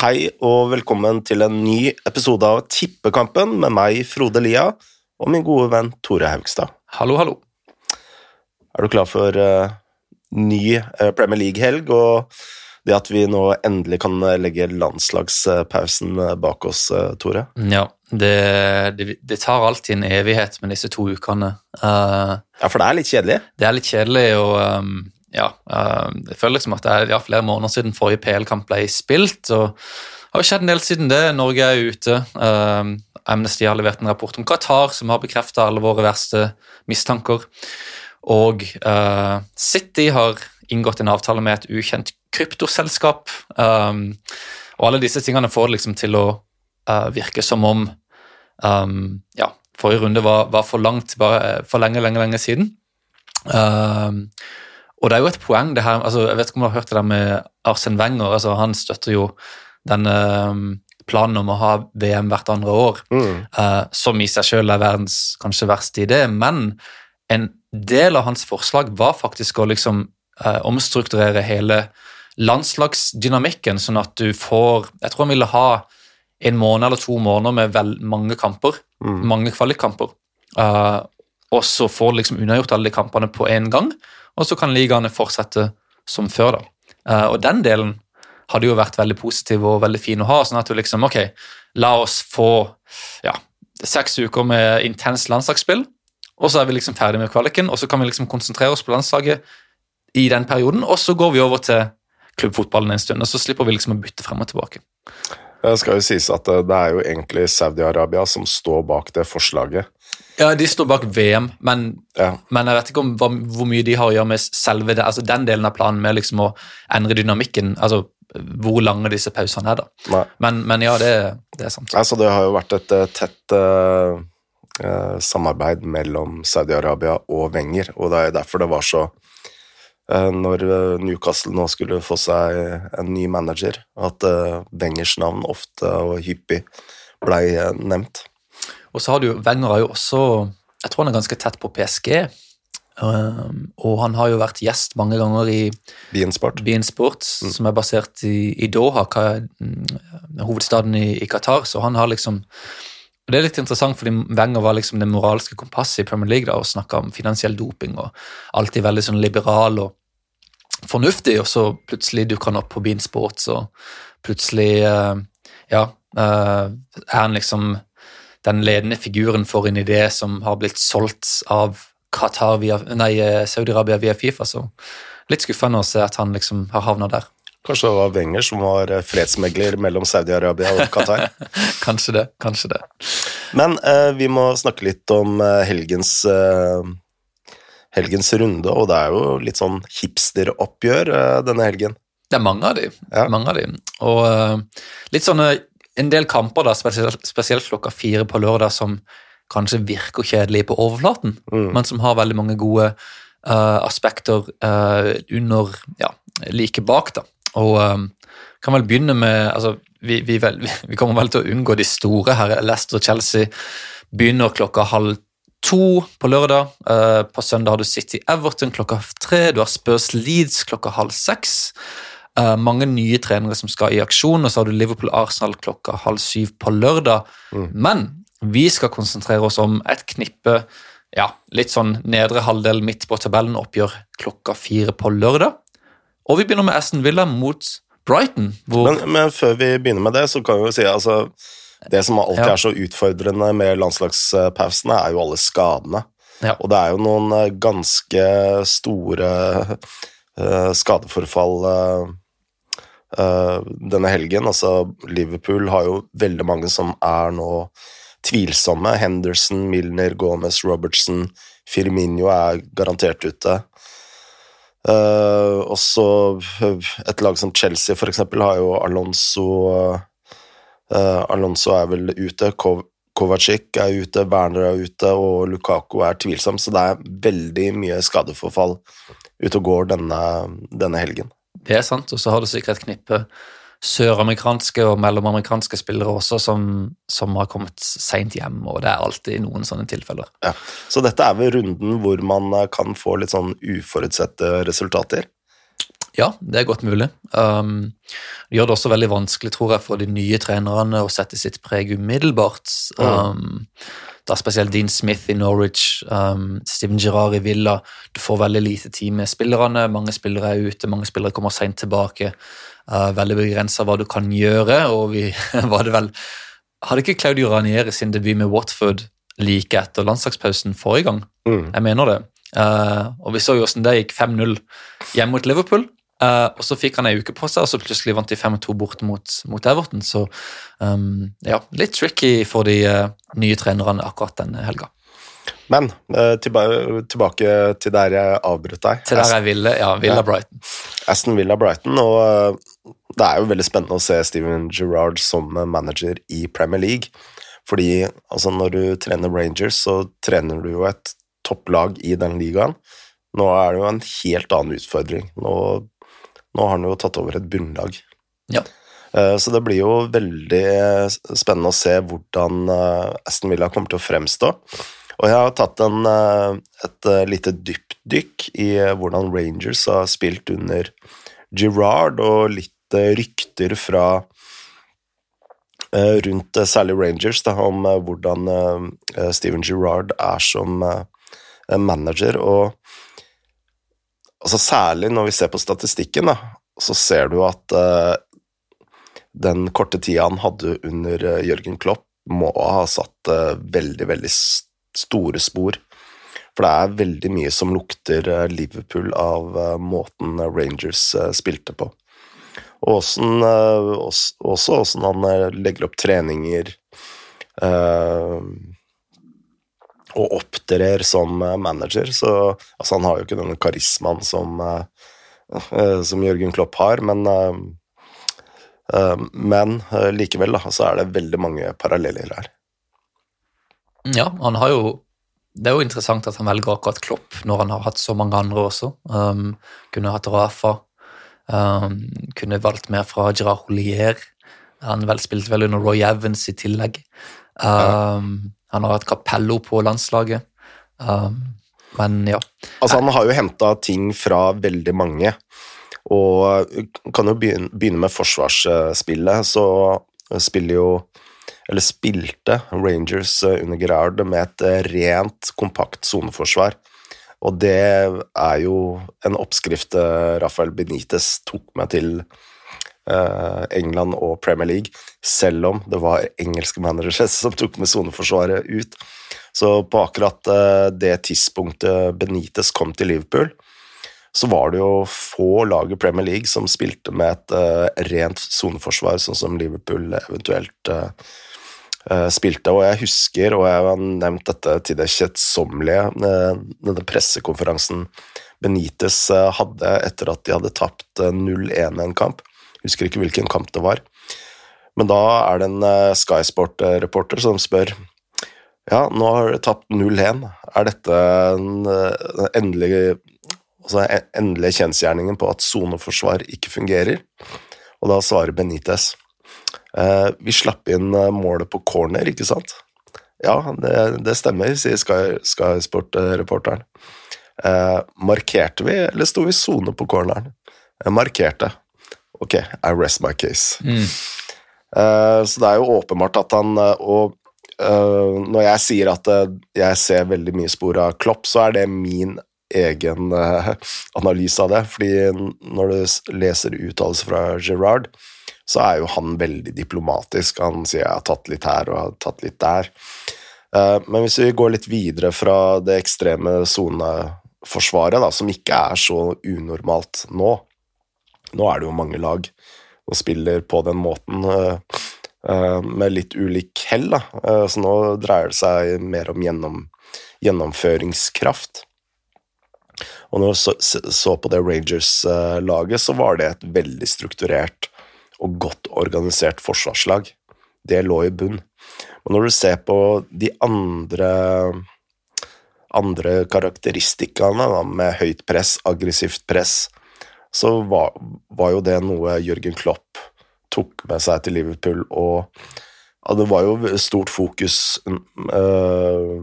Hei og velkommen til en ny episode av Tippekampen med meg, Frode Lia, og min gode venn Tore Haugstad. Hallo, hallo. Er du klar for uh, ny uh, Premier League-helg og det at vi nå endelig kan legge landslagspausen bak oss, uh, Tore? Ja, det, det, det, tar alltid en evighet med disse to ukene. ja, for det er litt kjedelig? Det er litt kjedelig, og um, ja, jeg føler liksom at det er ja, flere måneder siden forrige PL-kamp ble spilt. og det har skjedd en del siden det. Norge er ute. Uh, Amnesty har levert en rapport om Qatar, som har bekrefta alle våre verste mistanker. Og uh, City har inngått en avtale med et ukjent kryptoselskap. Um, og alle disse tingene får det liksom til å uh, virke som om um, ja, forrige runde var, var, for langt, bare for lenge, lenge, lenge siden. Um, og det er jo et poeng, det her altså, Jeg vet ikke om du har hørt det der med Arsen Wenger. altså Han støtter jo denne um, planen om å ha VM hvert andre år, mm. uh, som i seg selv er verdens kanskje verste idé. Men en del av hans forslag var faktisk å liksom uh, omstrukturere hele landslagsdynamikken, sånn at du får Jeg tror han ville ha en måned eller to måneder med vel mange kamper, mm. mange kvalikkamper. Uh, og så får liksom unnagjort alle de kampene på én gang og så kan ligaene fortsette som før. da. Eh, og den delen hadde jo vært veldig positiv og veldig fin å ha. sånn at du liksom, ok, La oss få ja, seks uker med intenst landslagsspill, og så er vi liksom ferdig med kvaliken, og så kan vi liksom konsentrere oss på landslaget i den perioden, og så går vi over til klubbfotballen en stund, og så slipper vi liksom å bytte frem og tilbake. Det skal jo sies at det er jo egentlig Saudi-Arabia som står bak det forslaget. Ja, de står bak VM, men, ja. men jeg vet ikke om hva, hvor mye de har å gjøre med selve det, altså den delen av planen med liksom å endre dynamikken. altså hvor lange disse pausene er, da. Men, men, ja, det, det, er sant. Altså, det har jo vært et uh, tett uh, samarbeid mellom Saudi-Arabia og Wenger, og det er derfor det var så Når Newcastle nå skulle få seg en ny manager, at Wengers navn ofte og hyppig blei nevnt. Og så har du Wenger har jo også Jeg tror han er ganske tett på PSG. Um, og han har jo vært gjest mange ganger i Beansport, Beansport mm. som er basert i, i Doha, mm, hovedstaden i, i, Qatar. Så han har liksom og Det er litt interessant, fordi Wenger var liksom det moralske kompasset i Premier League da, og snakka om finansiell doping og alltid veldig sånn liberal og fornuftig, og så plutselig dukker han opp på Beansports, og plutselig uh, ja, uh, er han liksom den ledende figuren for en idé som har blitt solgt av Qatar via, nei, Saudi-Arabia via Fifa. Så litt skuffende å se at han liksom har havna der. Kanskje det var Wenger som var fredsmegler mellom Saudi-Arabia og Qatar? kanskje det. Kanskje det. Men eh, vi må snakke litt om eh, helgens, eh, helgens runde, og det er jo litt sånn hipsteroppgjør eh, denne helgen. Det er mange av de. Ja. Mange av de. Og litt sånne en del kamper, da, spesielt, spesielt, klokka fire på lørdag, som kanskje virker kjedelige på overflaten, mm. men som har veldig mange gode uh, aspekter uh, under ja, like bak. da. Og um, kan vel begynne med altså, vi, vi, vel, vi, kommer vel til å unngå de store her. Leicester og Chelsea begynner klokka halv to på lørdag. Uh, på søndag har du City Everton klokka tre. Du har Spurs Leeds klokka halv seks. Uh, mange nye trenere som skal i aksjon, og så har du Liverpool-Arsenal klokka halv syv på lørdag. Mm. Men vi skal konsentrere oss om et knippe ja, litt sånn nedre halvdel midt på tabellen oppgjør klokka fire på lørdag. Og vi begynner med Aston Villa mot Brighton. Men, men, før vi begynner med det, så kan vi jo si altså Det som alltid ja. er så utfordrende med landslagspausene, er jo alle skadene. Ja. Og det er jo noen eh, ganske store skadeforfall uh, uh, denne helgen. Altså, Liverpool har jo veldig mange som er nå tvilsomme. Henderson, Milner, Gomez, Robertson, Firminio er garantert ute. Uh, også et lag som Chelsea, for eksempel, har jo Alonso uh, Alonso er vel ute. Kovacic er ute, Werner er ute, og Lukako er tvilsom, så det er veldig mye skadeforfall ute og går denne, denne helgen. Det er sant, og så har du sikkert et knippe søramerikanske og mellomamerikanske spillere også som, som har kommet seint hjem, og det er alltid noen sånne tilfeller. Ja, Så dette er vel runden hvor man kan få litt sånn uforutsette resultater? Ja, det er godt mulig. Um, det gjør det også veldig vanskelig, tror jeg, for de nye trenerne å sette sitt preg umiddelbart. Um, da spesielt Dean Smith i Norwich, um, Steven Gerrard i Villa. Du får veldig lite tid med spillerne. Mange spillere er ute, mange spillere kommer seint tilbake. Uh, veldig begrensa hva du kan gjøre, og vi var det vel Hadde ikke Claudio Ranieri sin debut med Watford like etter landslagspausen forrige gang? Mm. Jeg mener det. Uh, og vi så jo hvordan det gikk 5-0 hjemme mot Liverpool. Uh, og Så fikk han ei uke på seg, og så plutselig vant de 5-2 bort mot, mot, Everton. Så um, ja, litt tricky for de uh, nye trenerne akkurat denne helga. Men uh, tilbake, tilbake, til der jeg avbrøt deg. Til der jeg ville, ja, Villa Brighton. Aston Villa Brighton, og det er jo veldig spennende å se Steven Gerrard som manager i Premier League. Fordi altså, når du trener Rangers, så trener du jo et topplag i den ligaen. Nå er det jo en helt annen utfordring. Nå nå har han jo tatt over et bunnlag. Ja. Eh, så det blir jo veldig spennende å se hvordan eh, Aston Villa kommer til å fremstå. Og jeg har tatt en, eh, et lite dypdykk i hvordan Rangers har spilt under Girard, og litt rykter fra rundt særlig Rangers da, om hvordan Steven Girard er som manager. Og altså Særlig når vi ser på statistikken, da, så ser du at uh, den korte tida han hadde under uh, Jørgen Klopp, må ha satt uh, veldig, veldig store spor. For det er veldig mye som lukter Liverpool av måten Rangers spilte på. Og åssen, også åssen han legger opp treninger. Uh, og opptrer som eh, manager. Så altså, han har jo ikke den karismaen som, uh, som Jørgen Klopp har, men Men likevel, da, så er det veldig mange paralleller her. Ja, han har jo Det er jo interessant at han velger akkurat Klopp når han har hatt så mange andre også. Um, kunne hatt Rafa. Um, kunne valgt mer fra Gerard Holier. Han vel spilte vel under Roy Evans i tillegg. Um. Han har hatt Capello på landslaget. Um, men ja. Altså, han har jo henta ting fra veldig mange, og kan jo begynne med forsvarsspillet. Så spiller jo eller spilte Rangers under Gerard med et rent, kompakt soneforsvar. Og det er jo en oppskrift Rafael Benitez tok med til Eh, England og Premier League, selv om det var engelske managere som tok med soneforsvaret ut. Så på akkurat eh, det tidspunktet Benitez kom til Liverpool, så var det jo få lag i Premier League som spilte med et uh, rent soneforsvar, sånn som Liverpool eventuelt spilte. Og jeg husker, og jeg har nevnt dette til det kjedsommelige, denne pressekonferansen Benitez hadde etter at de hadde tapt 0-1 en kamp. Husker ikke hvilken kamp det var. Men da er det en uh, Sky Sport-reporter som spør ja, nå har du tapt 0-1. Er dette den uh, endelige, altså, endelige kjensgjerningen på at soneforsvar ikke fungerer? Og da svarer Benitez Eh, vi slapp inn målet på corner, ikke sant? Ja, det, det stemmer, sier Sky, Sky Sport-reporteren. markerte vi, eller sto vi sone på corneren? markerte. Ok, I rest my case. Mm. Uh, så det er jo åpenbart at han uh, Og uh, når jeg sier at jeg ser veldig mye spor av Klopp, så er det min egen analyse av det. Fordi når du leser uttalelser fra Gerard, så er jo han veldig diplomatisk. Han sier 'jeg har tatt litt her og jeg har tatt litt der'. men hvis vi går litt videre fra det ekstreme soneforsvaret, som ikke er så unormalt nå, nå er det jo mange lag som spiller på den måten, eh, eh, med litt ulik hell, da. Eh, så nå dreier det seg mer om gjennom, gjennomføringskraft. Og når jeg så på det Rangers-laget, så var det et veldig strukturert og godt organisert forsvarslag. Det lå i bunn. Og når du ser på de andre andre karakteristikkene, med høyt press, aggressivt press, så var, var, jo det noe Jørgen Klopp tok med seg til Liverpool, og ja, det var jo stort fokus uh,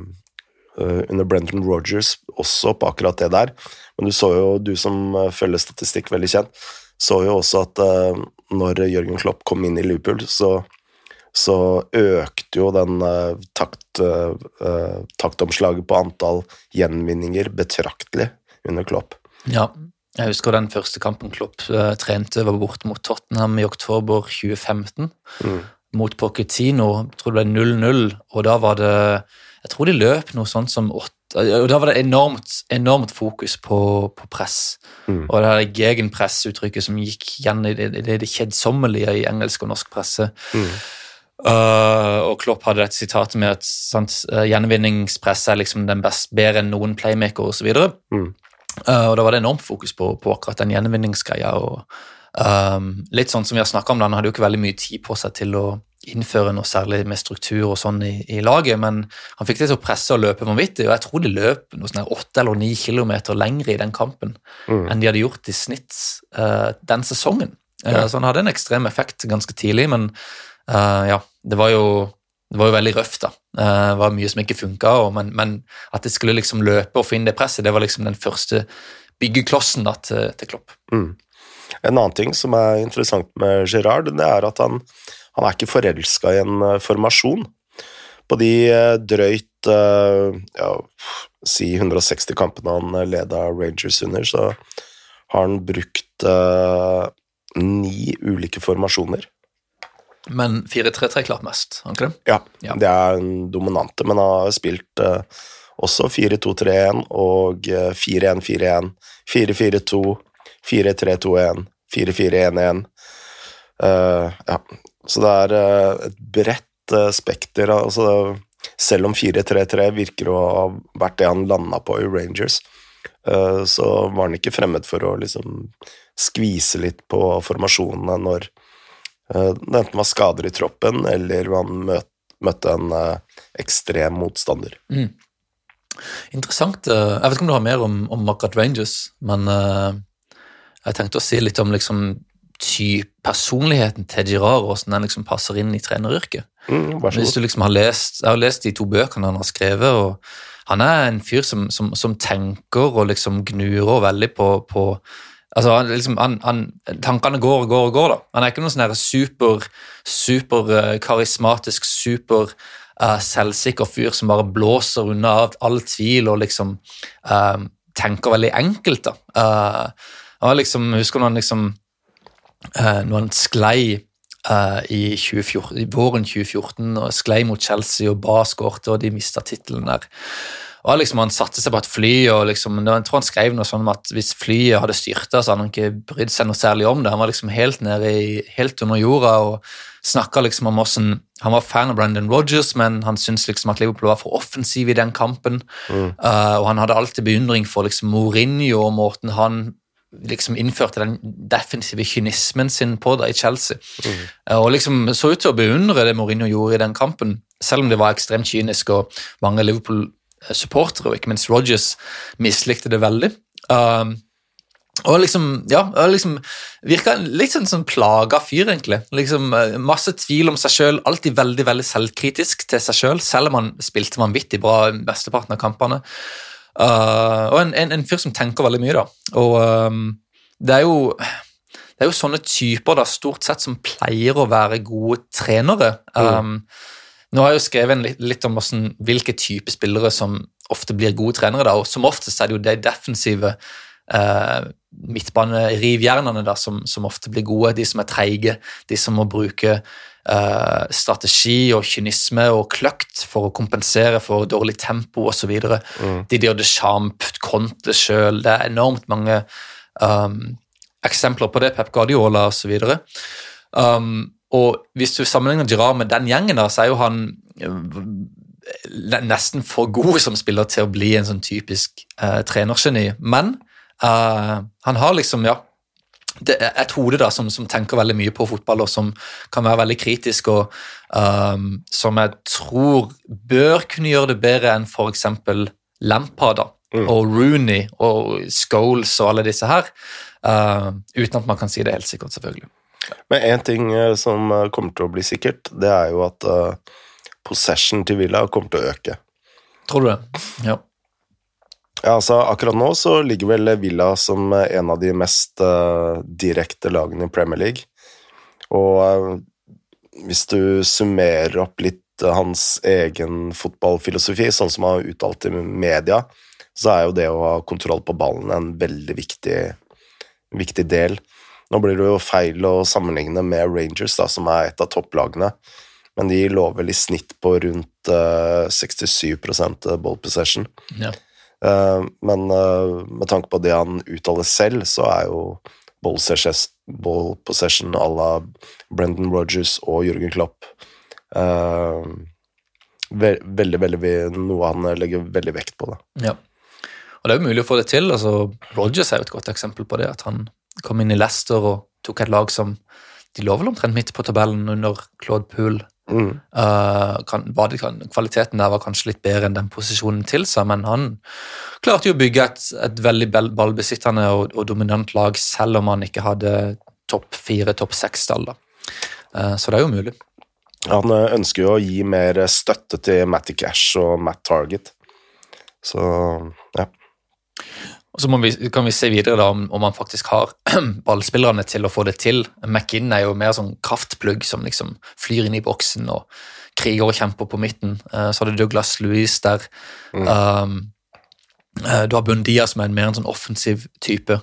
under Brenton Rogers også på akkurat det der. Men du så jo, du som følger statistikk veldig kjent, så jo også at uh, når Jørgen Klopp kom inn i Liverpool, så, så økte jo den uh, takt, taktomslaget på antall gjenvinninger betraktelig under Klopp. Ja, jeg husker den første kampen Klopp trente, var borte mot Tottenham i oktober 2015. Mm mot Pochettino. Jeg tror det ble 0-0, og da var det Jeg tror de løp noe sånt som åtte og Da var det enormt, enormt fokus på, på press. Mm. Og det her gegenpress-uttrykket som gikk igjen i det, det, det kjedsommelige i engelsk og norsk presse. Mm. Uh, og Klopp hadde et sitat med at sant, gjenvinningspress er liksom den best, bedre enn noen playmaker osv. Mm. Uh, og da var det enormt fokus på, på akkurat den gjenvinningsgreia. og Um, litt sånn som vi har om, Han hadde jo ikke veldig mye tid på seg til å innføre noe særlig med struktur og sånn i, i, laget, men han fikk det til å presse og løpe vanvittig, og jeg tror de løp noe sånn åtte eller ni kilometer lengre i den kampen mm. enn de hadde gjort i snitt uh, den sesongen. Uh, ja. Så han hadde en ekstrem effekt ganske tidlig, men ja, det var jo det var jo veldig røft, da. Det var mye som ikke funka, men, men, at det skulle liksom løpe og få inn det presset, det var liksom den første byggeklossen da, til, til Klopp. Mm. En annen ting som er interessant med Gerard, det er at han, han er ikke forelska i en uh, formasjon. På de uh, drøyt ja, si 160 kampene han leda Rangers under, så har han brukt ni ulike formasjoner. Men 4-3-3 klart mest, har han ikke det? Ja, ja, det er en dominante, men har spilt også 4-2-3-1 og 4-1-4-1, 4-4-2 4-3-2-1, 4-4-1-1. Uh, ja. Så det er uh, et bredt uh, spekter. Altså, selv om 4-3-3 virker å ha vært det han landa på i Rangers, uh, så var han ikke fremmed for å liksom skvise litt på formasjonene når det enten var skader i troppen, eller man møt, møtte en ekstrem motstander. Mm. Interessant. Jeg vet ikke om du har mer om, om akkurat Rangers, men jeg tenkte å si litt om liksom, personligheten til Girard, og hvordan den liksom passer inn i treneryrket. Mm, Hvis du liksom har lest, Jeg har lest de to bøkene han har skrevet, og han er en fyr som, som, som tenker og liksom gnurer veldig på, på altså han, liksom, han, han, Tankene går og går og går. da. Han er ikke noen sånn super, super uh, karismatisk, super uh, selvsikker fyr som bare blåser unna av all tvil og liksom uh, tenker veldig enkelt. da. Han liksom, husker når han liksom Når han sklei i, 2014, i, våren 2014 og sklei mot Chelsea og ba skårte, og de mista tittelen der. Og liksom Han satte seg på et fly, og liksom, jeg tror han skrev noe sånn om at hvis flyet hadde styrta, så hadde han ikke brydd seg noe særlig om det. Han var liksom helt nede i, helt under jorda og snakka liksom om hvordan Han var fan av Brendan Rogers, men han syntes liksom at Liverpool var for offensiv i den kampen. Mm. Uh, og han hadde alltid beundring for liksom Mourinho og måten han liksom innførte den defensive kynismen sin på det i Chelsea. Mm. Og liksom så ut til å beundre det Mourinho gjorde i den kampen, selv om det var ekstremt kynisk og mange Liverpool-supportere, og ikke minst Rogers, mislikte det veldig. Um, og liksom, ja, liksom virka litt sånn, sånn plaga fyr, egentlig. Liksom, eh, masse tvil om seg sjøl, alltid veldig veldig selvkritisk til seg sjøl, selv, selv om han spilte vanvittig bra mesteparten av kampene. Uh, og en, en, en, fyr som tenker veldig mye, da. Og um, det er jo det er jo sånne typer da, stort sett som pleier å være gode trenere. Um, Nå har jeg jo skrevet litt, om hvordan, hvilke type spillere som ofte blir gode trenere. da, og Som oftest er det jo de defensive eh, midtbanerivjernene da, som, som, ofte blir gode. De som er treige, de som må bruke eh, strategi og kynisme og kløkt for å kompensere for dårlig tempo osv. Mm. Didier Deschamps, Conte sjøl Det er enormt mange um, eksempler på det. Pep Guardiola osv. Um, og hvis du sammenligner Girard med den gjengen, da, så er jo han uh, nesten for god som spiller til å bli en sånn typisk uh, trenergeni. Men uh, han har liksom, ja det er et hode da, som, som, tenker veldig mye på fotball, og som kan være veldig kritisk, og um, som jeg tror bør kunne gjøre det bedre enn f.eks. Lampard mm. og Rooney og Scholes og alle disse her, uh, uten at man kan si det helt sikkert, selvfølgelig. Men én ting uh, som uh, kommer til å bli sikkert, det er jo at uh, possession til Villa kommer til å øke. Tror du det? Ja. Ja, altså Akkurat nå så ligger vel Villa som en av de mest uh, direkte lagene i Premier League. Og uh, hvis du summerer opp litt uh, hans egen fotballfilosofi, sånn som han har uttalt i media, så er jo det å ha kontroll på ballen en veldig viktig, viktig del. Nå blir det jo feil å sammenligne med Rangers, da, som er et av topplagene, men de lå vel i snitt på rundt 67 ball possession. Ja. Uh, men uh, med tanke på det han uttaler selv, så er jo ball possession à la Brendan Rogers og Jørgen Klopp uh, veldig, veldig Noe han legger veldig vekt på. det. Ja. Og det er jo mulig å få det til. altså Rogers er jo et godt eksempel på det. At han kom inn i Leicester og tok et lag som De lå vel omtrent midt på tabellen under Claude Poole Mm. Uh, kan, det, kvaliteten der var kanskje litt bedre enn den posisjonen tilsa, men han klarte jo å bygge et, et veldig ballbesittende og, og, dominant lag, selv om han ikke hadde topp fire, topp seks-tall. Uh, så det er jo mulig. Han eh, ønsker jo å gi mer støtte til Matty Cash og Matt Target, så ja. Og så vi, kan vi se videre da om, om man faktisk har ballspillerne til å få det til. McInn er jo mer sånn kraftplugg som liksom flyr inn i boksen og kriger og kjemper på midten. Uh, så har du Douglas Louise der. Mm. Um, uh, du har Bundia som er en mer en sånn offensiv type.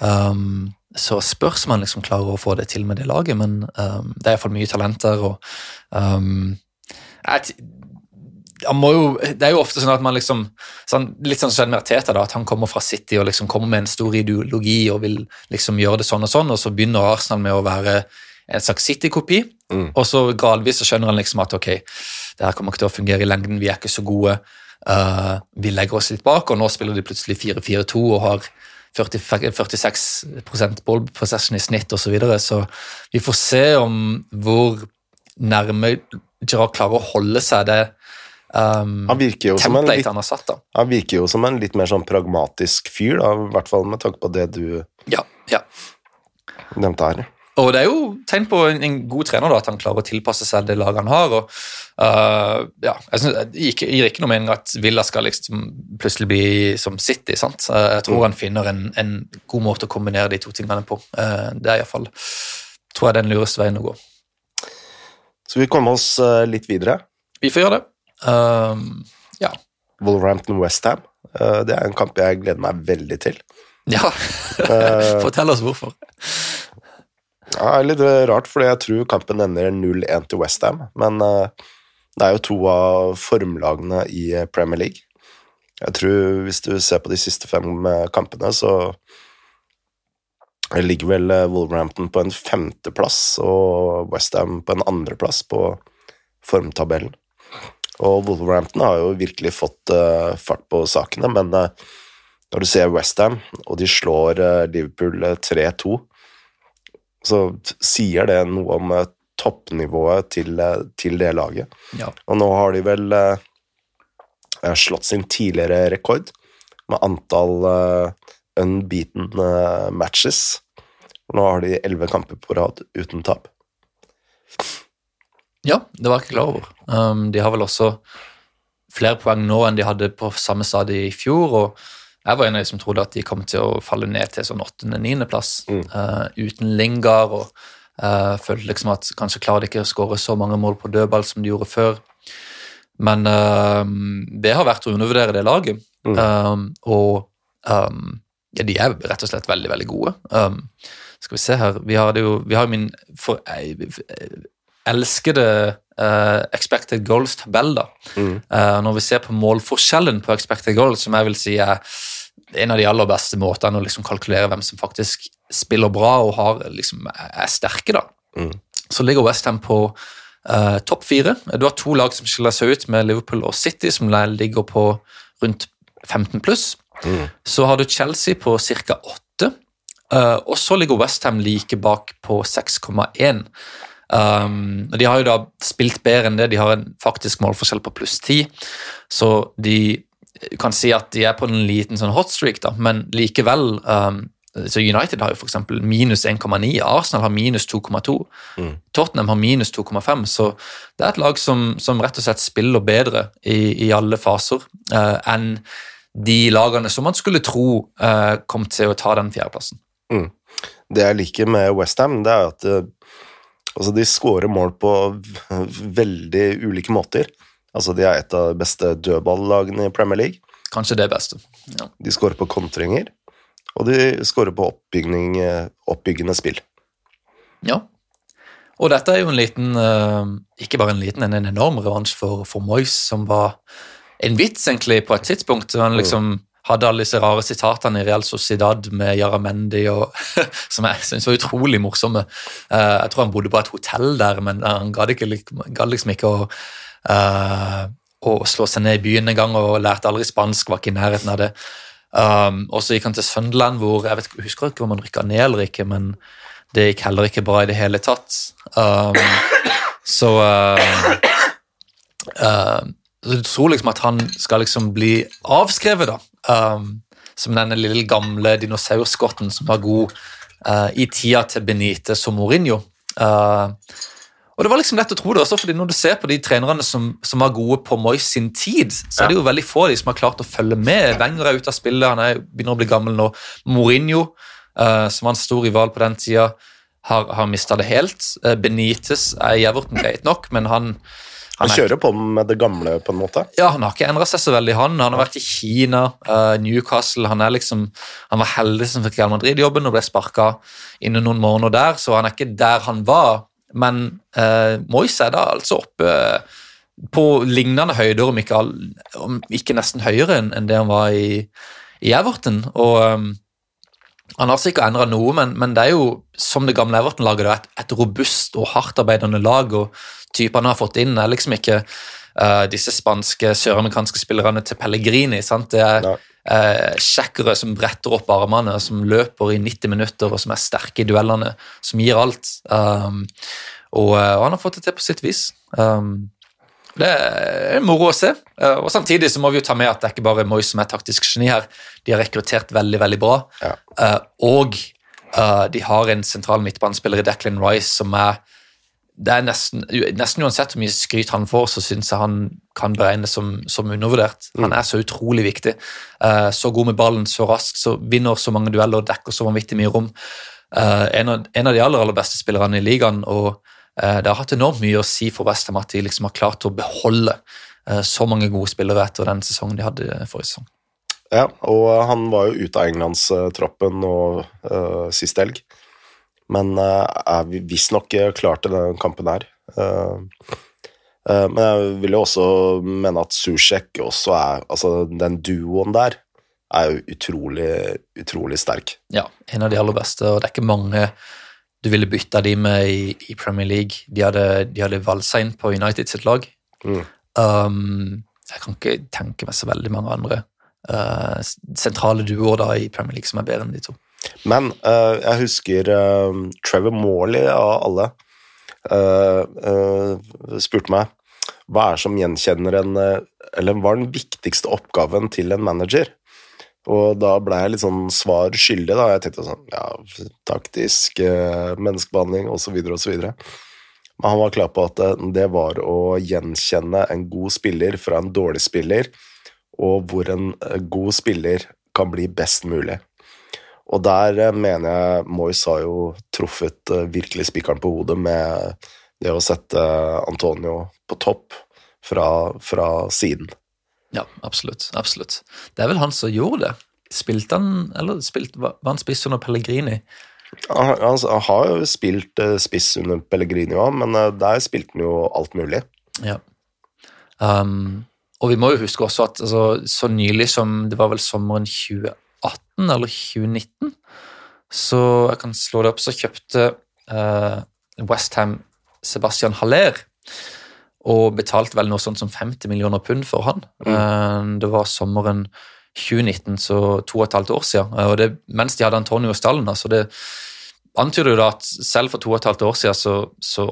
Um, så spørs man liksom klarer å få det til med det laget, men um, det er iallfall mye talenter. og um, jeg, jo, det er jo ofte sånn at man liksom sånn, Litt sånn som med Arteta, da, at han kommer fra City og liksom kommer med en stor ideologi og vil liksom gjøre det sånn og sånn, og så begynner Arsenal med å være en slags City-kopi, mm. og så gradvis så skjønner han liksom at ok, det her kommer ikke til å fungere i lengden, vi er ikke så gode, uh, vi legger oss litt bak, og nå spiller de plutselig 4-4-2 og har 40, 46 ball possession i snitt osv., så, videre. så vi får se om hvor nærme Gerard klarer å holde seg det um, han virker jo som en litt, han har satt. da. Han virker jo som en litt mer sånn pragmatisk fyr, da, i hvert fall med tanke på det du ja, ja. nevnte her. Og det er jo tegn på en, en god trener da, at han klarer å tilpasse seg det laget han har. og uh, ja, jeg synes, jeg gir ikke noe mening at Villa skal liksom plutselig bli som City. sant? Jeg tror mm. han finner en, en, god måte å kombinere de to tingene på. Uh, det er iallfall tror jeg den lureste veien å gå. Så vi kommer oss uh, litt videre? Vi får gjøre det. Um, ja. Wolverhampton Westham. Uh, det er en kamp jeg gleder meg veldig til. Ja, uh, fortell oss hvorfor. Ja, det er litt rart, fordi jeg tror kampen ender 0-1 til Westham. Men uh, det er jo to av formlagene i Premier League. Jeg tror hvis du ser på de siste fem kampene, så ligger vel Wolverhampton på en femteplass og Westham på en andreplass på formtabellen. Og Wolverhampton har jo virkelig fått uh, fart på sakene, men uh, når du ser Westham, og de slår uh, Liverpool 3-2, så sier det noe om toppnivået til, til, det laget. Ja. Og nå har de vel slått sin tidligere rekord med antall unbeaten matches. Nå har de elleve kamper på rad uten tap. Ja, det var jeg ikke klar over. Um, de har vel også flere poeng nå enn de hadde på samme stadie i fjor. og Jeg var en av de som trodde at de kom til å falle ned til sånn åttende-niendeplass mm. uh, uten Lingard. og uh, Følte liksom at kanskje klarer de ikke å skåre så mange mål på dødball som de gjorde før. Men uh, det har vært å undervurdere det laget. Mm. Um, og um, ja, de er rett og slett veldig, veldig gode. Um, skal vi se her Vi har jo, vi har min for, elskede uh, expected goals-tabell. da. Mm. Uh, når vi ser på målforskjellen på expected goals, som jeg vil si er en av de aller beste måtene å liksom kalkulere hvem som faktisk spiller bra og har, liksom, er sterke, da. Mm. så ligger Westham på uh, topp fire. Du har to lag som skiller seg ut, med Liverpool og City, som ligger på rundt 15 pluss. Mm. Så har du Chelsea på ca. 8, uh, og så ligger Westham like bak på 6,1. Um, de har jo da spilt bedre enn det. De har en faktisk målforskjell på pluss ti. Så de kan si at de er på en liten sånn hotstreak, da, men likevel um, så United har jo f.eks. minus 1,9, Arsenal har minus 2,2, mm. Tottenham har minus 2,5. Så det er et lag som, som, rett og slett spiller bedre i, i alle faser uh, enn de lagene som man skulle tro uh, kom til å ta den fjerdeplassen. Mm. Det jeg liker med Westham, er at uh, altså de skårer mål på veldig ulike måter. Altså De er et av de beste dødballagene i Premier League. Kanskje det beste. Ja. De skårer på kontringer, og de skårer på oppbyggende spill. Ja. Og dette er jo en liten eh, Ikke bare en liten, en enorm revansj for, for Moyes, som var en vits, egentlig, på et tidspunkt. Han liksom hadde alle disse rare sitatene i Real Sociedad med Jaramendi og, som jeg syntes var utrolig morsomme. Eh, jeg tror han bodde på et hotell der, men han gadd liksom ikke å uh, å slå seg ned i byen en gang og lærte aldri spansk, var ikke i nærheten av det. Um, og så gikk han til Sunderland, hvor jeg vet, husker ikke om han rykka ned eller ikke, men det gikk heller ikke bra i det hele tatt. Um, så du tror liksom at han skal liksom bli avskrevet, da. Um, som denne lille gamle dinosaurskotten som var god uh, i tida til Benite som Mourinho. Uh, og det var liksom lett å tro det også, fordi når du ser på de trenerne som, som var gode på Moyes sin tid, så er det jo veldig få av de som har klart å følge med. Wenger er ute av spillet, han er, begynner å bli gammel nå. Mourinho, uh, som var en stor rival på den tida, har, har mista det helt. Uh, Benitez er i Everton greit nok, men han han, kjører på med det gamle, på en måte? Ja, han har ikke endra seg så veldig, han. Han har vært i Kina, uh, Newcastle Han liksom, han var heldig som fikk Real Madrid-jobben og ble sparka innen noen måneder der, så han er ikke der han var men uh, Moise er da altså oppe uh, på lignende høyder, om ikke, om ikke nesten høyere enn, enn det han var i, i Everton. Og um, Han har sikkert endra noe, men, men, det er jo som det gamle Everton-laget et, et robust og hardtarbeidende lag. og Typene har fått inn er liksom ikke uh, disse spanske, søramerikanske spillerne til Pellegrini. sant? Det er, sjekkere som bretter opp armene, som løper i 90 minutter, og som er sterke i duellene, som gir alt. Um, og, eh, og, han har fått det til på sitt vis. Um, det er moro å se. Uh, og Samtidig så må vi jo ta med at det er ikke bare Moyes som er taktisk geni her. De har rekruttert veldig veldig bra. Ja. Uh, og uh, de har en sentral midtbanespiller i Declan Rice som er det er nesten, nesten, uansett hvor mye skryt han får, så syns jeg han kan beregnes som, som undervurdert. Mm. Han er så utrolig viktig. Uh, så god med ballen, så rask, så vinner så mange dueller og dekker så vanvittig mye rom. Uh, en, av, en, av, de aller, aller beste spillerne i ligaen, og uh, det har hatt enormt mye å si for Westham at de liksom har klart å beholde så mange gode spillere etter den sesongen de hadde forrige sesong. Ja, og han var jo ute av Englandstroppen uh, sist helg men uh, er visstnok klar til denne kampen her. Uh, men jeg vil jo også mene at Susjek også er Altså, den duoen der er jo utrolig, utrolig sterk. Ja, en av de aller beste, og det er ikke mange du ville bytta de med i, i Premier League. De hadde, de hadde inn på United sitt lag. Mm. Um, jeg kan ikke tenke meg så veldig mange andre uh, sentrale duoer da i Premier League som er bedre enn de to. Men uh, jeg husker uh, Trevor Morley av alle uh, spurte meg hva er som gjenkjenner en Eller hva er den viktigste oppgaven til en manager? Og da ble jeg litt sånn svar skyldig, da. Jeg tenkte sånn Ja, taktisk, menneskebehandling osv. osv. Men han var klar på at det var å gjenkjenne en god spiller fra en dårlig spiller, og hvor en god spiller kan bli best mulig. Og der eh, mener jeg Moyes har jo truffet eh, virkelig spikeren på hodet med det å sette Antonio på topp fra, fra siden. Ja, absolutt. Absolutt. Det er vel han som gjorde det. Spilte han, eller spilt, var han spiss under Pellegrini? Han, han, han har jo spilt eh, spiss under Pellegrini òg, men der spilte han jo alt mulig. Ja. Um, og vi må jo huske også at altså, så nylig som det var vel sommeren 2018 eller 2019, så jeg kan slå det opp, så kjøpte uh, Westham Sebastian Haller og betalte vel noe sånt som 50 millioner pund for han. Mm. Uh, det var sommeren 2019, så to og et halvt år siden. Uh, og det, mens de hadde Antonio Stallen. altså det antyder jo da at selv for to og et halvt år siden så, så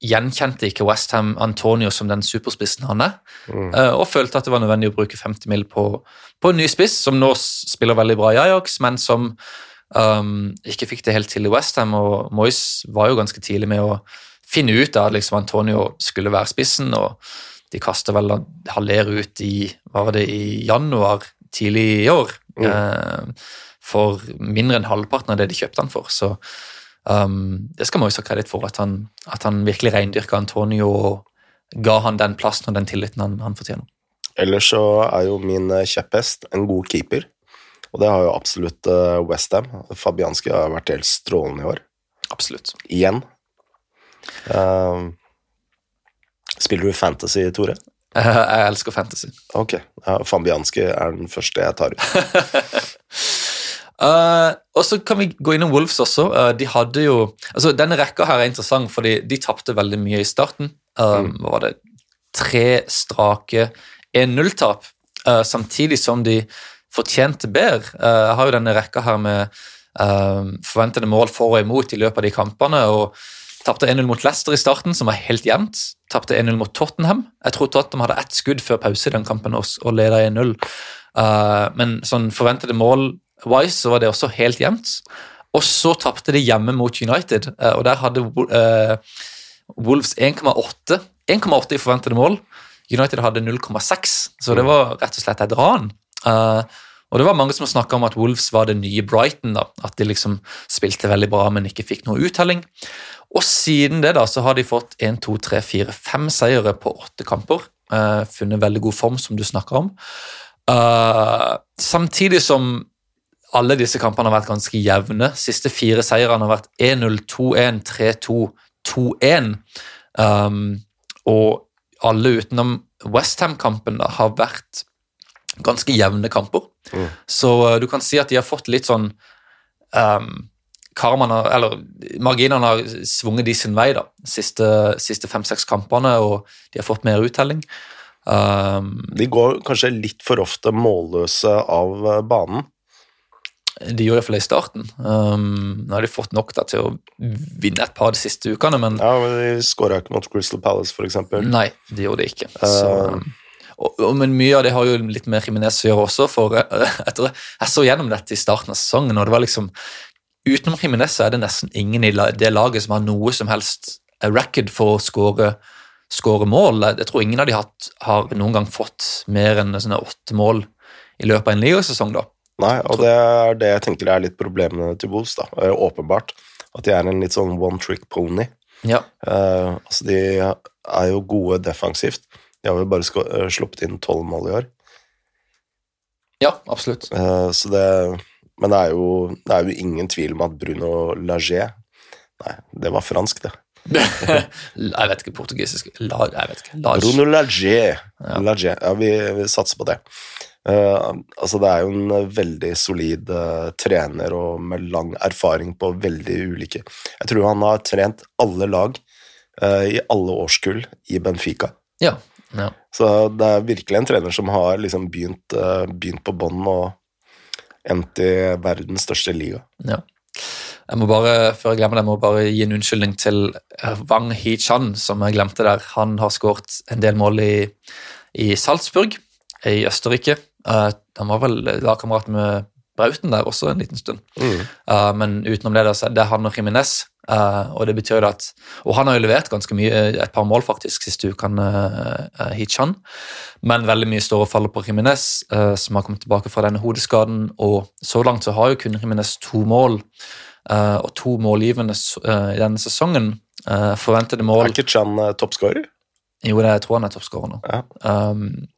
gjenkjente ikke Westham Antonio som den superspissen han er, mm. Eh, og følte at det var nødvendig å bruke 50 mil På, på, en ny spiss, som nå spiller veldig bra i Ajax, men som Um, ikke fikk det helt til i Westham, og Moyes var jo ganske tidlig med å finne ut at liksom Antonio skulle være spissen, og de kaster vel Haller ut i var det, i januar tidlig i år. Mm. Uh, for mindre enn halvparten av det de kjøpte han for. Så um, det skal man jo ha kreditt for, at han, at han virkelig reindyrka Antonio og ga han den plassen og den tilliten han, han fortjener. Ellers så er jo min eh, kjepphest en god keeper. Og det har jo absolutt uh, Westham. Fabianski har vært helt strålende i år. Absolutt. Igjen. Uh, spiller du fantasy, Tore? Jeg elsker fantasy. Ok. Ja, Fabianski er den første jeg tar ut. Uh, og så kan vi gå innom Wolves også. Uh, de hadde jo, altså Denne rekka her er interessant, fordi de tapte veldig mye i starten. Um, mm. Var det? Tre strake 1-0-tap, uh, samtidig som de fortjente bedre. Jeg har jo denne rekka her med forventede mål for og imot i løpet av de kampene. og Tapte 1-0 mot Leicester i starten, som var helt jevnt. Tapte 1-0 mot Tottenham. Jeg tror Tottenham hadde ett skudd før pause i den kampen og leda 1-0. men sånn forventede mål Wise så var det også helt jevnt. Og så tapte de hjemme mot United, eh, og der hadde uh, Wolves 1,8 1,8 i forventede mål. United hadde 0,6, så det var rett og slett et ran. Uh, og det var mange som snakka om at Wolves var det nye Brighton. da, At de liksom spilte veldig bra, men ikke fikk noe uttelling. Og siden det da, så har de fått 1, 2, 3, 4, 5 seire på åtte kamper. Uh, funnet veldig god form, som du snakker om. Uh, samtidig som alle disse kampene har vært ganske jevne. Siste fire seirene har vært 1-0, 2-1, 3-2, 2-1. Um, og alle utenom Westham-kampen har vært ganske jevne kamper. Mm. Så uh, du kan si at de har fått litt sånn um, karmene, eller Marginene har svunget de sin vei de siste, siste fem-seks kampene, og de har fått mer uttelling. Um, de går kanskje litt for ofte målløse av uh, banen. De gjorde iallfall det i starten. Um, nå har de fått nok da, til å vinne et par de siste ukene, men Ja, men De skåra ikke mot Crystal Palace, f.eks. Nei, de gjorde det ikke. Så, uh, og, og, men mye av det har jo litt med Riminez å gjøre også, for uh, etter, jeg så gjennom dette i starten av sesongen, og det var liksom Utenom Riminez er det nesten ingen i det laget som har noe som helst record for å skåre skåre mål. Jeg tror ingen av de har, har noen gang fått mer enn åtte mål i løpet av en ligasesong. da. Nei, og det er det jeg tenker er litt problemene til Wolves. da, Åpenbart. At de er en litt sånn one trick pony. Ja. Uh, altså De er jo gode defensivt. De har jo bare uh, sluppet inn tolv mål i år. Ja, absolutt. Uh, så det, men det er, jo, det er, jo, ingen tvil om at Bruno Lager Nei, det var fransk, det. jeg vet ikke portugisisk La, jeg vet ikke. Lage. Bruno Lager. Ja. Lager. Ja, vi, vi satser på det. Uh, altså det er jo en uh, veldig solid uh, trener og med lang erfaring på veldig ulike Jeg tror han har trent alle lag i alle årskull i Benfica. Ja, ja. Så det er virkelig en trener som har liksom begynt, begynt på bånn og endt i verdens største liga. Ja. Jeg må bare før jeg glemmer det, jeg må bare gi en unnskyldning til Wang Hichan, som jeg glemte der. Han har skåret en del mål i, i Salzburg i Østerrike. Uh, han var vel lagkamerat med Brauten der også en liten stund. Mm. Uh, men utenom det, så det er han og Jiminez. Uh, og det betyr jo at Og han har jo levert ganske mye, et par mål faktisk siste ukene, uh, Hichan. Men veldig mye står og faller på Jiminez, som har kommet tilbake fra denne hodeskaden. Og så langt så har jo kun Jiminez to mål, og to målgivende i denne sesongen. forventede mål Er ikke Chan toppskårer? Jo, det, jeg tror han er toppskårer nå. Ja. Um,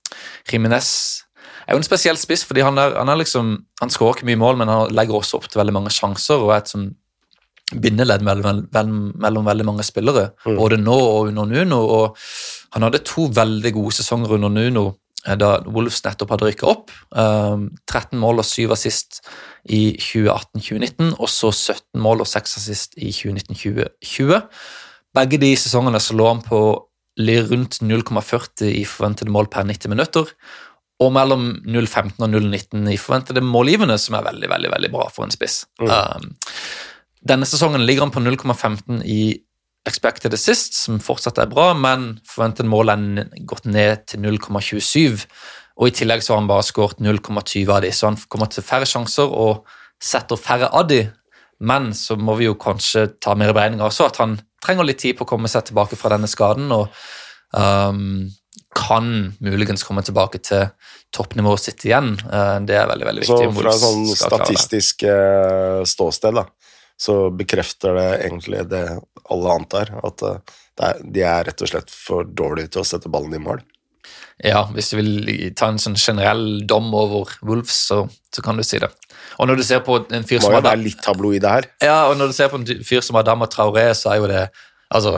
Jiminez er jo en spesiell spiss, fordi han, er, han, er liksom, han skårer ikke mye mål, men han legger også opp til veldig mange sjanser og er et sånn bindeledd mellom, mellom, mellom, veldig mange spillere, mm. både nå og under Nuno. og Han hadde to veldig gode sesonger under Nuno eh, da Wolves nettopp hadde rykka opp. Um, 13 mål og 7 assist i 2018-2019, og så 17 mål og 6 assist i 2019-2020. Begge de sesongene så lå han på rundt 0,40 i forventede mål per 90 minutter, og mellom 0,15 og 0,19 i forventede målgivende, som er veldig veldig, veldig bra for en spiss. Mm. Um, denne sesongen ligger han på 0,15 i expected assist, som fortsatt er bra, men forventet mål er gått ned til 0,27. Og i tillegg så har han bare skåret 0,20 av de, så han kommer til færre sjanser og setter færre av de, men så må vi jo kanskje ta mer i beregninga også at han trenger litt tid på å komme seg tilbake fra denne skaden. og um, kan muligens komme tilbake til toppnivået sitt igjen. Uh, det er veldig veldig viktig. Så fra sånn statistisk uh, ståsted da, så bekrefter det egentlig det alle antar, at uh, er, de er rett og slett for dårlige til å sette ballen i mål? Ja, hvis du vil ta en sånn generell dom over Wolves, så, så kan du si det. Og når du ser på en fyr som være litt tabloid her. Ja, og når du ser på en fyr som Adama Traoré, så er jo det Altså,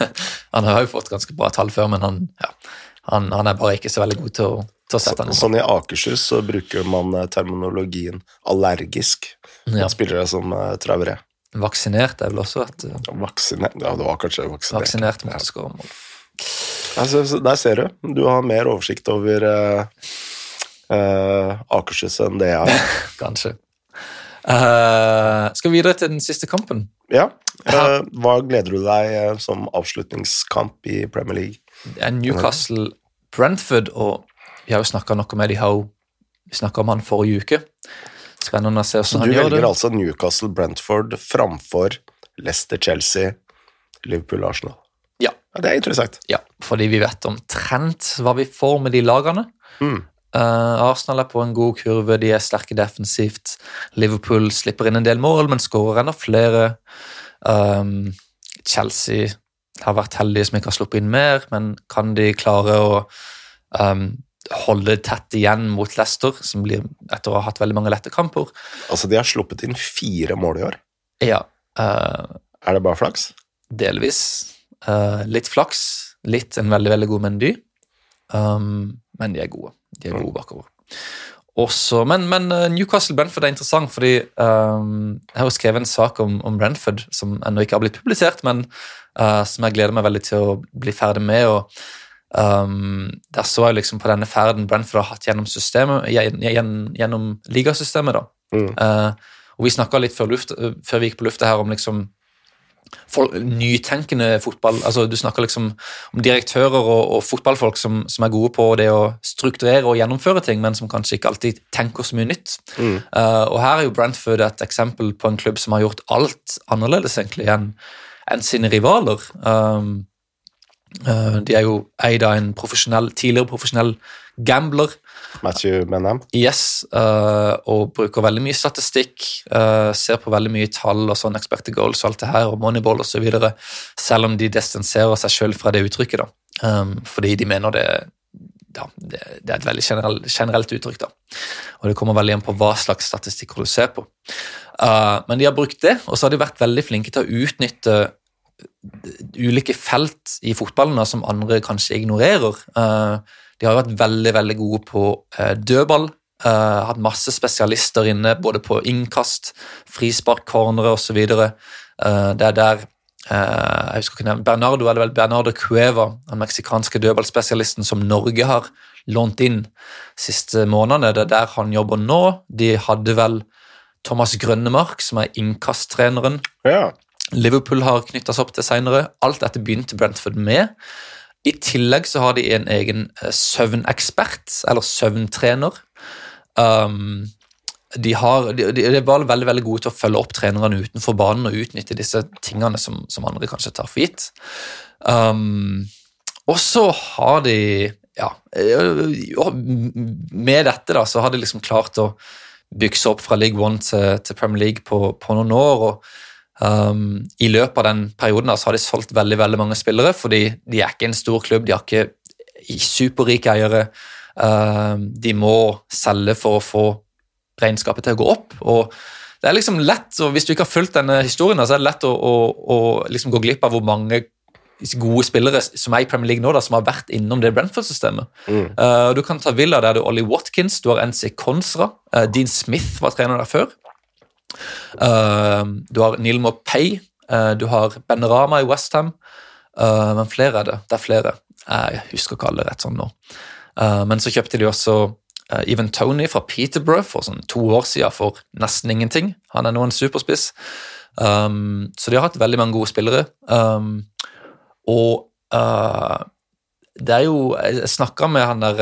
han har jo fått ganske bra tall før, men han, ja, han, han er bare ikke så veldig god til å, til å sette den så, Sånn i Akershus så bruker man eh, terminologien allergisk ja. spillere som uh, Traveré. Vaksinert er vel også et uh, Vaksinert, Ja, det var kanskje vaksinert. Vaksinert måtte skåre mål. Altså, der ser du. Du har mer oversikt over uh, uh, Akershus enn det jeg har. Kanskje. Uh, skal vi videre til den siste kampen? Ja. Hva gleder du deg som avslutningskamp i Premier League? Newcastle Brentford, og vi har jo snakka noe med de har Vi snakka om han forrige uke. Spennende å se hvordan han gjør det. Du velger altså Newcastle Brentford framfor Leicester Chelsea, Liverpool Arsenal? Ja. ja. Det er interessant. Ja, fordi vi vet omtrent hva vi får med de lagene. Mm. Uh, Arsenal er på en god kurve, de er sterke defensivt. Liverpool slipper inn en del mål, men skårer enda flere. Um, Chelsea har vært heldige som ikke har sluppet inn mer, men kan de klare å um, holde tett igjen mot Leicester, som blir etter å ha hatt veldig mange lette kamper? Altså, de har sluppet inn fire mål i år? Ja. Uh, er det bare flaks? Delvis. Uh, litt flaks, litt en veldig, veldig god mendy, um, men de er gode. De er gode bakover. Også, men, men eh, Newcastle Brentford er interessant, fordi um, jeg har jo skrevet en sak om, om Brentford som ennå ikke har blitt publisert, men uh, som jeg gleder meg veldig til å bli ferdig med. og um, Der så jeg liksom på denne ferden Brentford har hatt gjennom systemet, gjennom ligasystemet. da. Mm. Uh, og Vi snakka litt før, luft, før, vi gikk på lufta her om liksom folk, nytenkende fotball altså Du snakker liksom om direktører og, og fotballfolk som, som, er gode på det å strukturere og gjennomføre ting, men som kanskje ikke alltid tenker så mye nytt. Mm. Uh, og Her er jo Brentford et eksempel på en klubb som har gjort alt annerledes egentlig enn en sine rivaler. Um, uh, de er jo eid av en profesjonell, tidligere profesjonell gambler Matthew Benham? Yes, uh, og bruker veldig mye statistikk. Uh, ser på veldig mye tall og sånn expected goals og alt det her, og moneyball osv. Selv om de distanserer seg sjøl fra det uttrykket, da. Um, fordi de mener det, ja, det, det er et veldig generell, generelt uttrykk. da. Og det kommer veldig an på hva slags statistikker du ser på. Uh, men de har brukt det, og så har de vært veldig flinke til å utnytte ulike felt i fotballen da, som andre kanskje ignorerer. Uh, de har vært veldig veldig gode på eh, dødball. Uh, hatt masse spesialister inne, både på innkast, frispark, cornere osv. Uh, det er der jeg husker ikke nevne, Bernardo eller vel Bernardo Cueva, den meksikanske dødballspesialisten som Norge har lånt inn siste månedene. Det er der han jobber nå. De hadde vel Thomas Grønnemark, som er innkasttreneren. Ja. Liverpool har knytta seg opp til seinere. Alt dette begynte Brentford med. I tillegg så har de en egen eh, søvnekspert, eller søvntrener. Um, de, har, de, de, bare veldig veldig gode til å følge opp trenerne utenfor banen og utnytte disse tingene som, som andre kanskje tar for gitt. Um, og så har de ja, Med dette da, så har de liksom klart å bygge seg opp fra League One til, til Premier League på, på noen år. og Um, I løpet av den perioden så har de solgt veldig veldig mange spillere, fordi de er ikke en stor klubb, de har ikke superrike eiere. Um, de må selge for å få regnskapet til å gå opp. og det er liksom lett, og Hvis du ikke har fulgt denne historien, så er det lett å, å, å liksom gå glipp av hvor mange gode spillere som er i Premier League nå, da, som har vært innom det Brentford-systemet. Mm. Uh, du kan ta Villa, der du Ollie Watkins, du har NC Consra, Uh, Dean Smith var trener der før. Uh, du har Neil Pay, uh, du har Ben Rama i Westham. Uh, men flere er det. Det er flere. Jeg husker ikke alle rett sånn nå. Uh, men så kjøpte de også Even Tony fra Peterborough for sånn to år siden for nesten ingenting. Han er nå en superspiss. Um, så de har hatt veldig mange gode spillere. Um, og uh, det er jo Jeg snakka med han der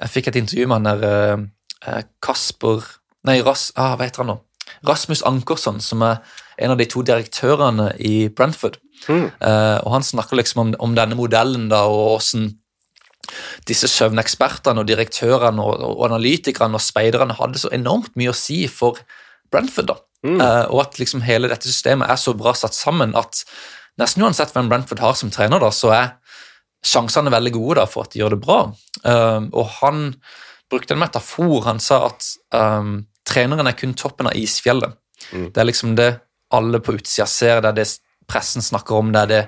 Jeg fikk et intervju med han der Kasper Nei, Ras... ah, hva heter han nå? Rasmus Ankersson, som er en av de to direktørene i Brentford. Mm. Uh, og Han snakker liksom om, om, denne modellen da, og hvordan disse søvnekspertene og direktørene og, og analytikerne og speiderne hadde så enormt mye å si for Brentford. da. Mm. Uh, og at liksom hele dette systemet er så bra satt sammen at nesten uansett hvem Brentford har som trener, da, så er sjansene veldig gode da, for at de gjør det bra. Uh, og han brukte en metafor. Han sa at um, treneren er kun toppen av isfjellet. Mm. Det er liksom det alle på utsida ser, det er det pressen snakker om, det er det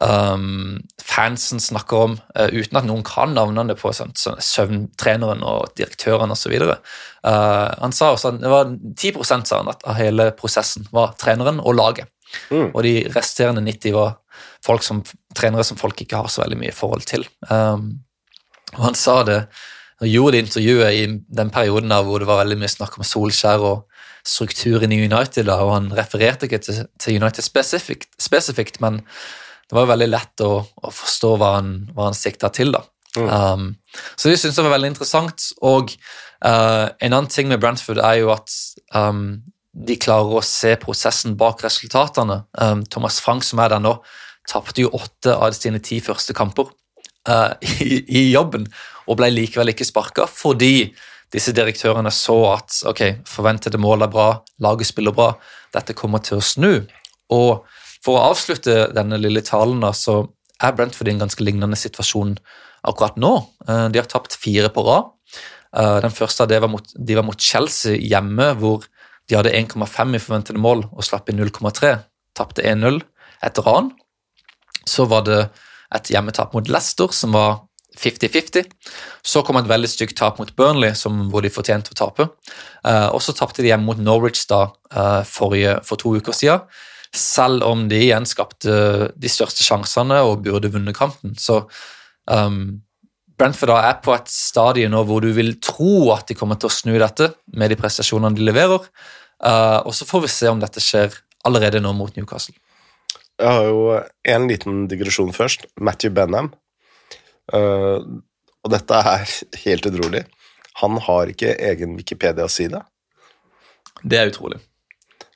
um, fansen snakker om, uh, uten at noen kan navnene på sånn, sånn, søvntreneren og direktøren osv. Uh, han sa også at det var 10 sa han, av hele prosessen var treneren og laget. Mm. Og de resterende 90 var folk som, trenere som folk ikke har så veldig mye forhold til. Um, og han sa det og gjorde det intervjuet i den perioden da, hvor det var veldig mye snakk om Solskjær og strukturen i United, da, og han refererte ikke til, til United spesifikt, spesifikt, men det var veldig lett å, å forstå hva han, hva han sikta til. da. Mm. Um, så det syns jeg var veldig interessant. Og uh, en annen ting med Brentford er jo at um, de klarer å se prosessen bak resultatene. Um, Thomas Frank, som er der nå, tapte jo åtte av sine ti første kamper uh, i, i, jobben, og ble likevel ikke sparka fordi disse direktørene så at ok, forventede mål er bra, laget spiller bra, dette kommer til å snu. Og for å avslutte denne lille talen, da, så er Brentford i en ganske lignende situasjon akkurat nå. Eh, de har tapt fire på rad. Eh, den første var mot, de var mot Chelsea hjemme, hvor de hadde 1,5 i forventede mål og slapp inn 0,3. Tapte 1-0 etter ran. Så var det et hjemmetap mot Leicester, som var 50-50. Så kom et veldig stygt tap mot Burnley, som, hvor de fortjente å tape. Uh, og så tapte de hjemme mot Norwich da, uh, forrige, for to uker siden. Selv om de igjen skapte de største sjansene og burde vunnet kampen. Så um, Brentford er på et stadie nå hvor du vil tro at de kommer til å snu dette med de prestasjonene de leverer. Uh, og så får vi se om dette skjer allerede nå mot Newcastle. Jeg har jo en liten digresjon først. Matthew Benham og dette er helt utrolig. Han har ikke egen Wikipedia-side. Det er utrolig.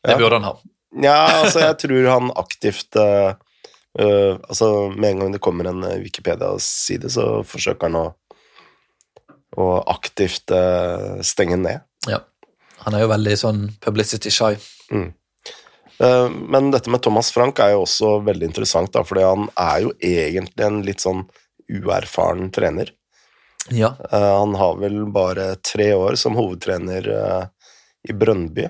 Det ja. burde han ha. Ja, altså, jeg tror han aktivt uh, uh, Altså, med en gang det kommer en Wikipedia-side, så forsøker han å, å aktivt stenge ned. Ja. Han er jo veldig sånn publicity shy. Mm. Men dette med Thomas Frank er jo også veldig interessant, da, fordi han er jo egentlig en litt sånn uerfaren trener. Ja. Uh, han har vel bare tre år som hovedtrener uh, i Brønnby,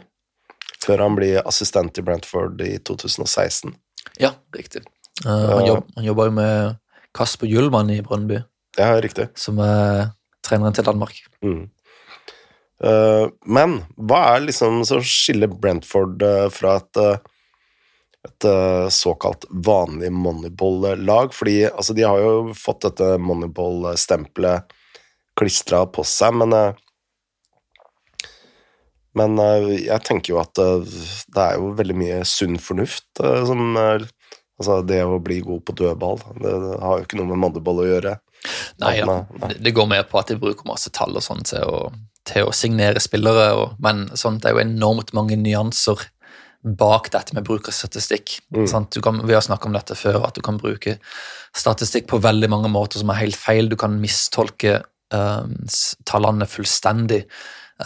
før han blir assistent i Brentford i 2016. Ja, riktig. Uh, han, jobb, han jobba jo med Kasper Gyllmann i Brønnby. Ja, riktig. Som er treneren til Danmark. Mm. men hva er liksom som skiller Brentford fra et et uh, såkalt vanlig moneyball-lag. fordi altså, de har jo fått dette moneyball-stempelet klistra på seg, men uh, Men uh, jeg tenker jo at det er jo veldig mye sunn fornuft som Altså, det å bli god på dødball, det, har jo ikke noe med moneyball å gjøre. Nei, ja. nei. Det går mer på at de bruker masse tall og sånn til til å signere spillere, og, men sånt er jo enormt mange nyanser bak dette med bruk av statistikk. Mm. Kan, vi har snakket om dette før, at du kan bruke statistikk på veldig mange måter som er helt feil. Du kan mistolke uh, tallene fullstendig,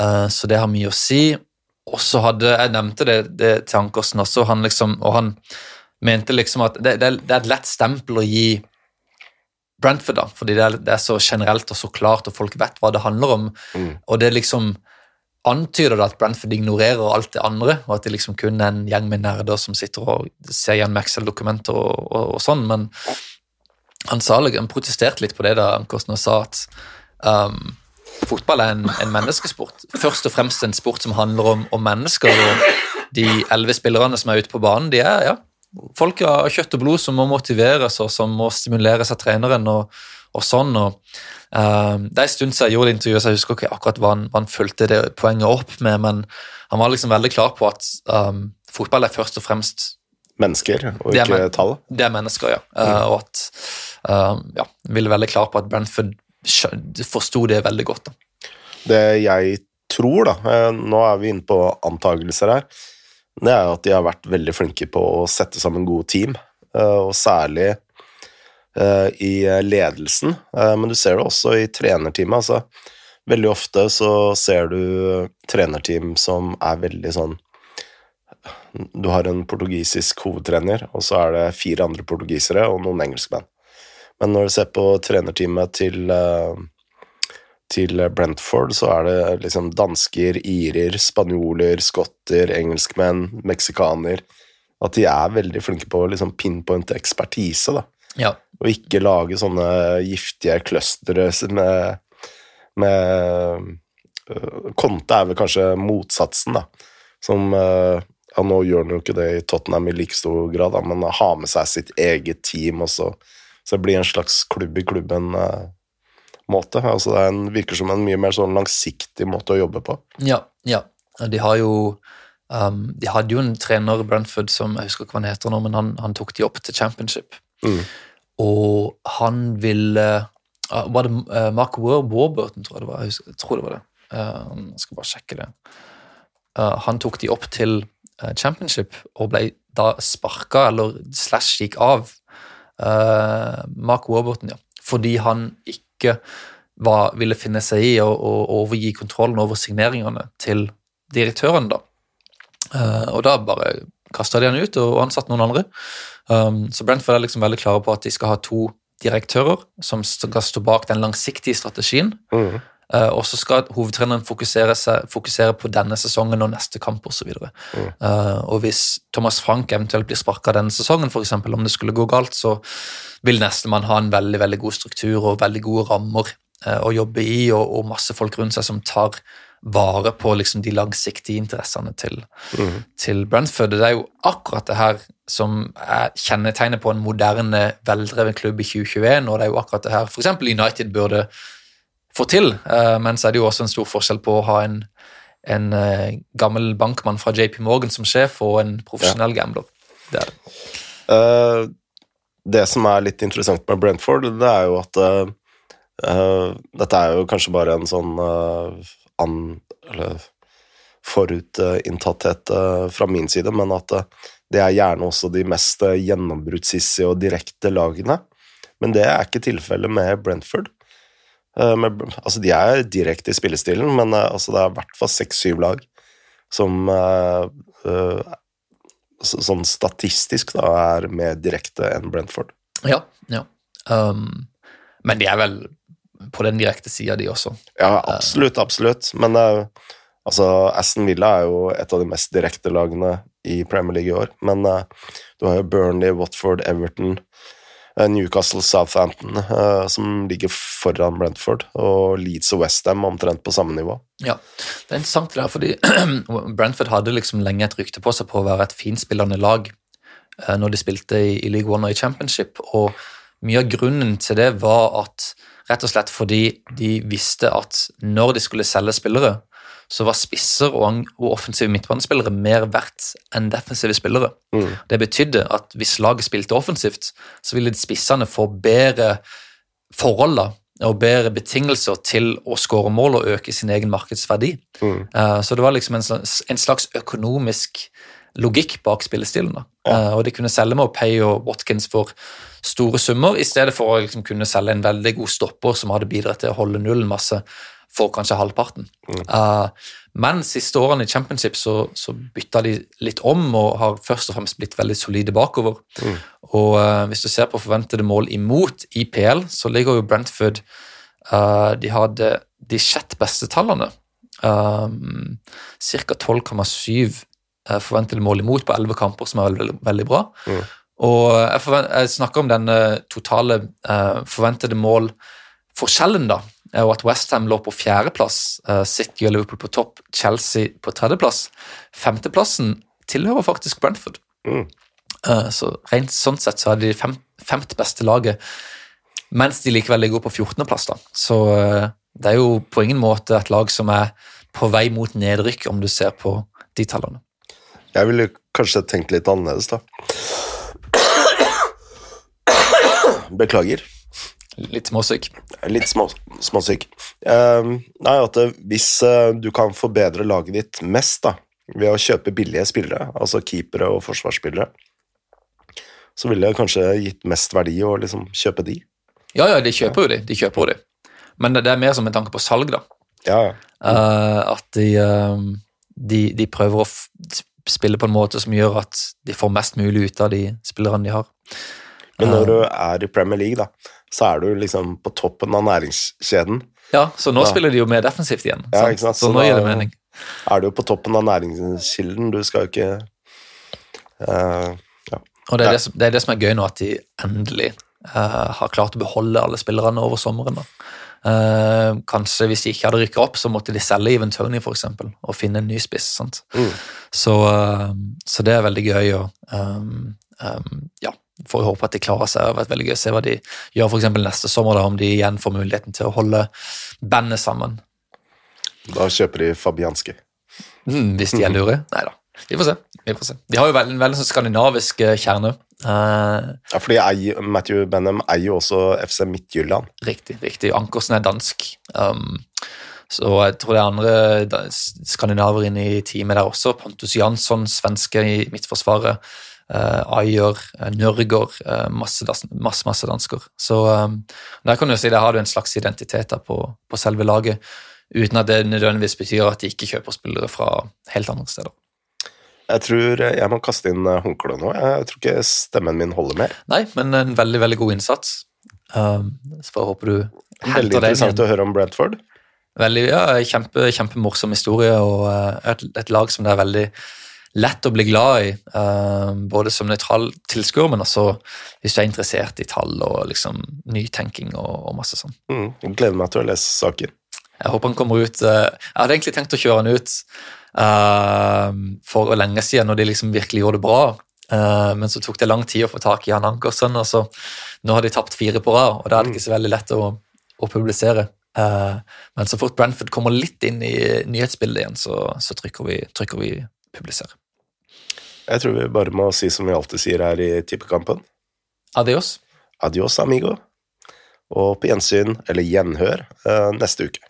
uh, så det har mye å si. Og så hadde Jeg nevnte det, det til Ankersen også, han liksom, og han mente liksom at det, det, det, er et lett stempel å gi Brentford, da, fordi det er, det er, så generelt og så klart, og folk vet hva det handler om. Mm. Og det liksom antyder det at Brentford ignorerer alt det andre, og at det liksom kun er en gjeng med nerder som sitter og ser igjen Maxell-dokumenter og, og, og, sånn, men han, sa, han protesterte litt på det da han sa at um, fotball er en, en, menneskesport. Først og fremst en sport som handler om, om mennesker, og de elleve spillerne som er ute på banen, de er ja, folk av kjøtt og blod som må motiveres, og som må stimuleres av treneren. og og sånn. og uh, Det er en stund siden jeg gjorde det intervjuet, så jeg husker ikke akkurat hva han, hva han fulgte det poenget opp med, men han var liksom veldig klar på at um, fotball er først og fremst Mennesker, og ikke men, tall? Det er mennesker, ja. Uh, mm. Og at uh, ja, ville veldig klar på at Brentford forsto det veldig godt. da. Det jeg tror, da, nå er vi inne på antagelser her, det er at de har vært veldig flinke på å sette sammen gode team, og særlig i ledelsen. Men du ser det også i trenerteamet. altså Veldig ofte så ser du trenerteam som er veldig sånn Du har en portugisisk hovedtrener, og så er det fire andre portugisere og noen engelskmenn. Men når du ser på trenerteamet til til Brentford så er det liksom dansker, irer, spanjoler, skotter, engelskmenn, meksikaner At de er veldig flinke på å liksom pinpointe ekspertise, da. Ja. Og ikke lage sånne giftige clustere med, med Conte er vel kanskje motsatsen, da. Som Ja, nå gjør han jo ikke det i Tottenham i like stor grad, da, men ha med seg sitt eget team også. Så det blir en slags klubb i klubben måte. Altså det en, virker som en mye mer sånn langsiktig måte å jobbe på. Ja, ja. De har jo um, De hadde jo en trener, Brentford, som jeg husker ikke hva han heter nå, men han, han tok de opp til championship. Mm. Og han ville Var det uh, Mark Warburton, tror jeg det var? Jeg, tror det var det. Uh, jeg skal bare sjekke det. Uh, han tok de opp til championship og ble da sparka, eller slash gikk av. Mark Warburton, ja. Fordi han ikke var, ville finne seg i å, å overgi kontrollen over signeringene til direktøren. da. Og da bare kasta de han ut og ansatte noen andre. Um, så Brentford er liksom veldig klare på at de skal ha to direktører som skal stå bak den langsiktige strategien. Mm. Uh, og så skal hovedtreneren fokusere, seg, fokusere, på denne sesongen og neste kamp osv. Mm. Uh, og hvis Thomas Frank eventuelt blir sparka denne sesongen, for eksempel, om det skulle gå galt, så vil nestemann ha en veldig veldig god struktur og veldig gode rammer uh, å jobbe i, og, og, masse folk rundt seg som tar vare på liksom, de langsiktige interessene til, mm. til Brentford. Det er jo akkurat det her som er kjennetegnet på en moderne, veldreven klubb i 2021, og det er jo akkurat det her f.eks. United burde få til. Uh, men så er det jo også en stor forskjell på å ha en, en uh, gammel bankmann fra JP Morgan som sjef og en profesjonell ja. gambler. Det er det. Uh, det som er litt interessant med Brentford, det er jo at dette er jo kanskje bare en sånn an, eller forutinntatthet fra min side, men at det er gjerne også de mest gjennombruddshissige og direkte lagene. Men det er ikke tilfellet med Brentford. Eh, med, altså, de er direkte i spillestilen, men altså, det er i hvert fall seks-syv lag som sånn statistisk da, er mer direkte enn Brentford. Ja, ja. Um, men de er vel på den direkte sida, de også. Ja, absolutt, absolutt. Men altså, Aston Villa er jo et av de mest direkte lagene i Premier League i år. Men du har jo Burnley, Watford, Everton Eh, Newcastle Southampton, som ligger foran Brentford, og Leeds og Westham omtrent på samme nivå. Ja, det er interessant det der, fordi Brentford hadde liksom lenge et rykte på seg på å være et finspillende lag når de spilte i, i League One og i Championship, og mye av grunnen til det var at rett og slett fordi de visste at når de skulle selge spillere, så var spisser og, offensive midtbanespillere mer verdt enn defensive spillere. Mm. Det betydde at hvis laget spilte offensivt, så ville spissene få bedre forhold da, og bedre betingelser til å skåre mål og øke sin egen markedsverdi. Mm. Uh, så det var liksom en slags, en slags økonomisk logikk bak spillestilen. da. Ja. Uh, og de kunne selge med Pay og Watkins for store summer, i stedet for å liksom kunne selge en veldig god stopper som hadde bidratt til å holde nullen masse for kanskje halvparten. Mm. Uh, men siste årene i championship så, så, bytta de litt om og har først og fremst blitt veldig solide bakover. Mm. Og uh, hvis du ser på forventede mål imot IPL, så ligger jo Brentford De hadde de sjett beste tallene. Um, Ca. 12,7 forventede mål imot på 11 kamper, som er veldig, veldig, bra. Mm. Og jeg, jeg, snakker om den totale forventede mål-forskjellen, da og at Westham lå på fjerdeplass, eh, City og Liverpool på topp, Chelsea på tredjeplass. Femteplassen tilhører faktisk Brentford. Mm. Eh, så rent sånn sett så er de fem, femte beste laget, mens de likevel ligger på 14.-plass. Så uh, det er jo på ingen måte et lag som er på vei mot nedrykk, om du ser på de tallene. Jeg ville kanskje tenkt litt annerledes, da. Beklager. Litt småsyk? Litt små, småsyk. Uh, nei, at hvis uh, du kan forbedre laget ditt mest da, ved å kjøpe billige spillere, altså keepere og forsvarsspillere, så ville det kanskje gitt mest verdi å liksom kjøpe de. Ja, ja, de kjøper jo de. De kjøper jo de. Men det er mer som en tanke på salg, da. Ja, ja. Uh, at de, de, de prøver å spille på en måte som gjør at de får mest mulig ut av de spillerne de har. Men når du er i Premier League, da, så er du liksom på toppen av næringskjeden. Ja, så nå da. spiller de jo mer defensivt igjen. Ja? Så, så nå gir det mening. Er du jo på toppen av næringskilden, du skal jo ikke uh, ja. Og det er det, som, det er det, som, er gøy nå, at de endelig uh, har klart å beholde alle spillerne over sommeren. da. Uh, kanskje hvis de ikke hadde rykket opp, så måtte de selge Even Tony for eksempel, og finne en ny spiss. Mm. Så, uh, så, det er veldig gøy. Og, um, um, ja, får håpe at de klarer seg. Det har vært veldig gøy å se hva de gjør for neste sommer, da, om de igjen får muligheten til å holde bandet sammen. Da kjøper de Fabianski. Mm, hvis de er lure? Nei da. Vi får se. Vi får se. De har jo veldig, veldig sånn skandinavisk eh, kjerne. Uh, ja, fordi jeg, Matthew Benham eier jo også FC Midtjylland. Riktig. riktig. Ankersen er dansk. Um, så jeg tror det er andre skandinaver inne i teamet der også. Pontus Jansson, svenske i Midtforsvaret. Uh, Ayer, uh, Nørgaard, uh, masse, masse, masse, dansker. Så um, der kan du si, der har du en slags identitet på, på selve laget, uten at det nødvendigvis betyr at de ikke kjøper spillere fra helt andre steder. Jeg tror jeg må kaste inn eh, håndkleet nå. Jeg tror ikke stemmen min holder mer. Nei, men en veldig veldig god innsats. Um, så jeg håper du Veldig interessant å høre om Brentford. Veldig, ja, kjempe, Kjempemorsom historie og uh, et, et, lag som det er veldig lett å bli glad i. Uh, både som nøytral tilskuer, men også hvis du er interessert i tall og liksom nytenking og, og masse sånn. Mm, gleder meg til å lese saken. Jeg håper han kommer ut uh, Jeg hadde egentlig tenkt å kjøre han ut for lenge siden, når de liksom virkelig gjorde det bra. Uh, men så tok det lang tid å få tak i han Ankersen, og så nå har de tapt fire på rad, og da er det ikke så veldig lett å, å publisere. Uh, men så fort Brentford kommer litt inn i nyhetsbildet igjen, så, så trykker, vi, trykker vi publisere. Jeg tror vi bare må si som vi alltid sier her i Tippekampen. Adios. Adios, amigo. Og på gjensyn, eller gjenhør, neste uke.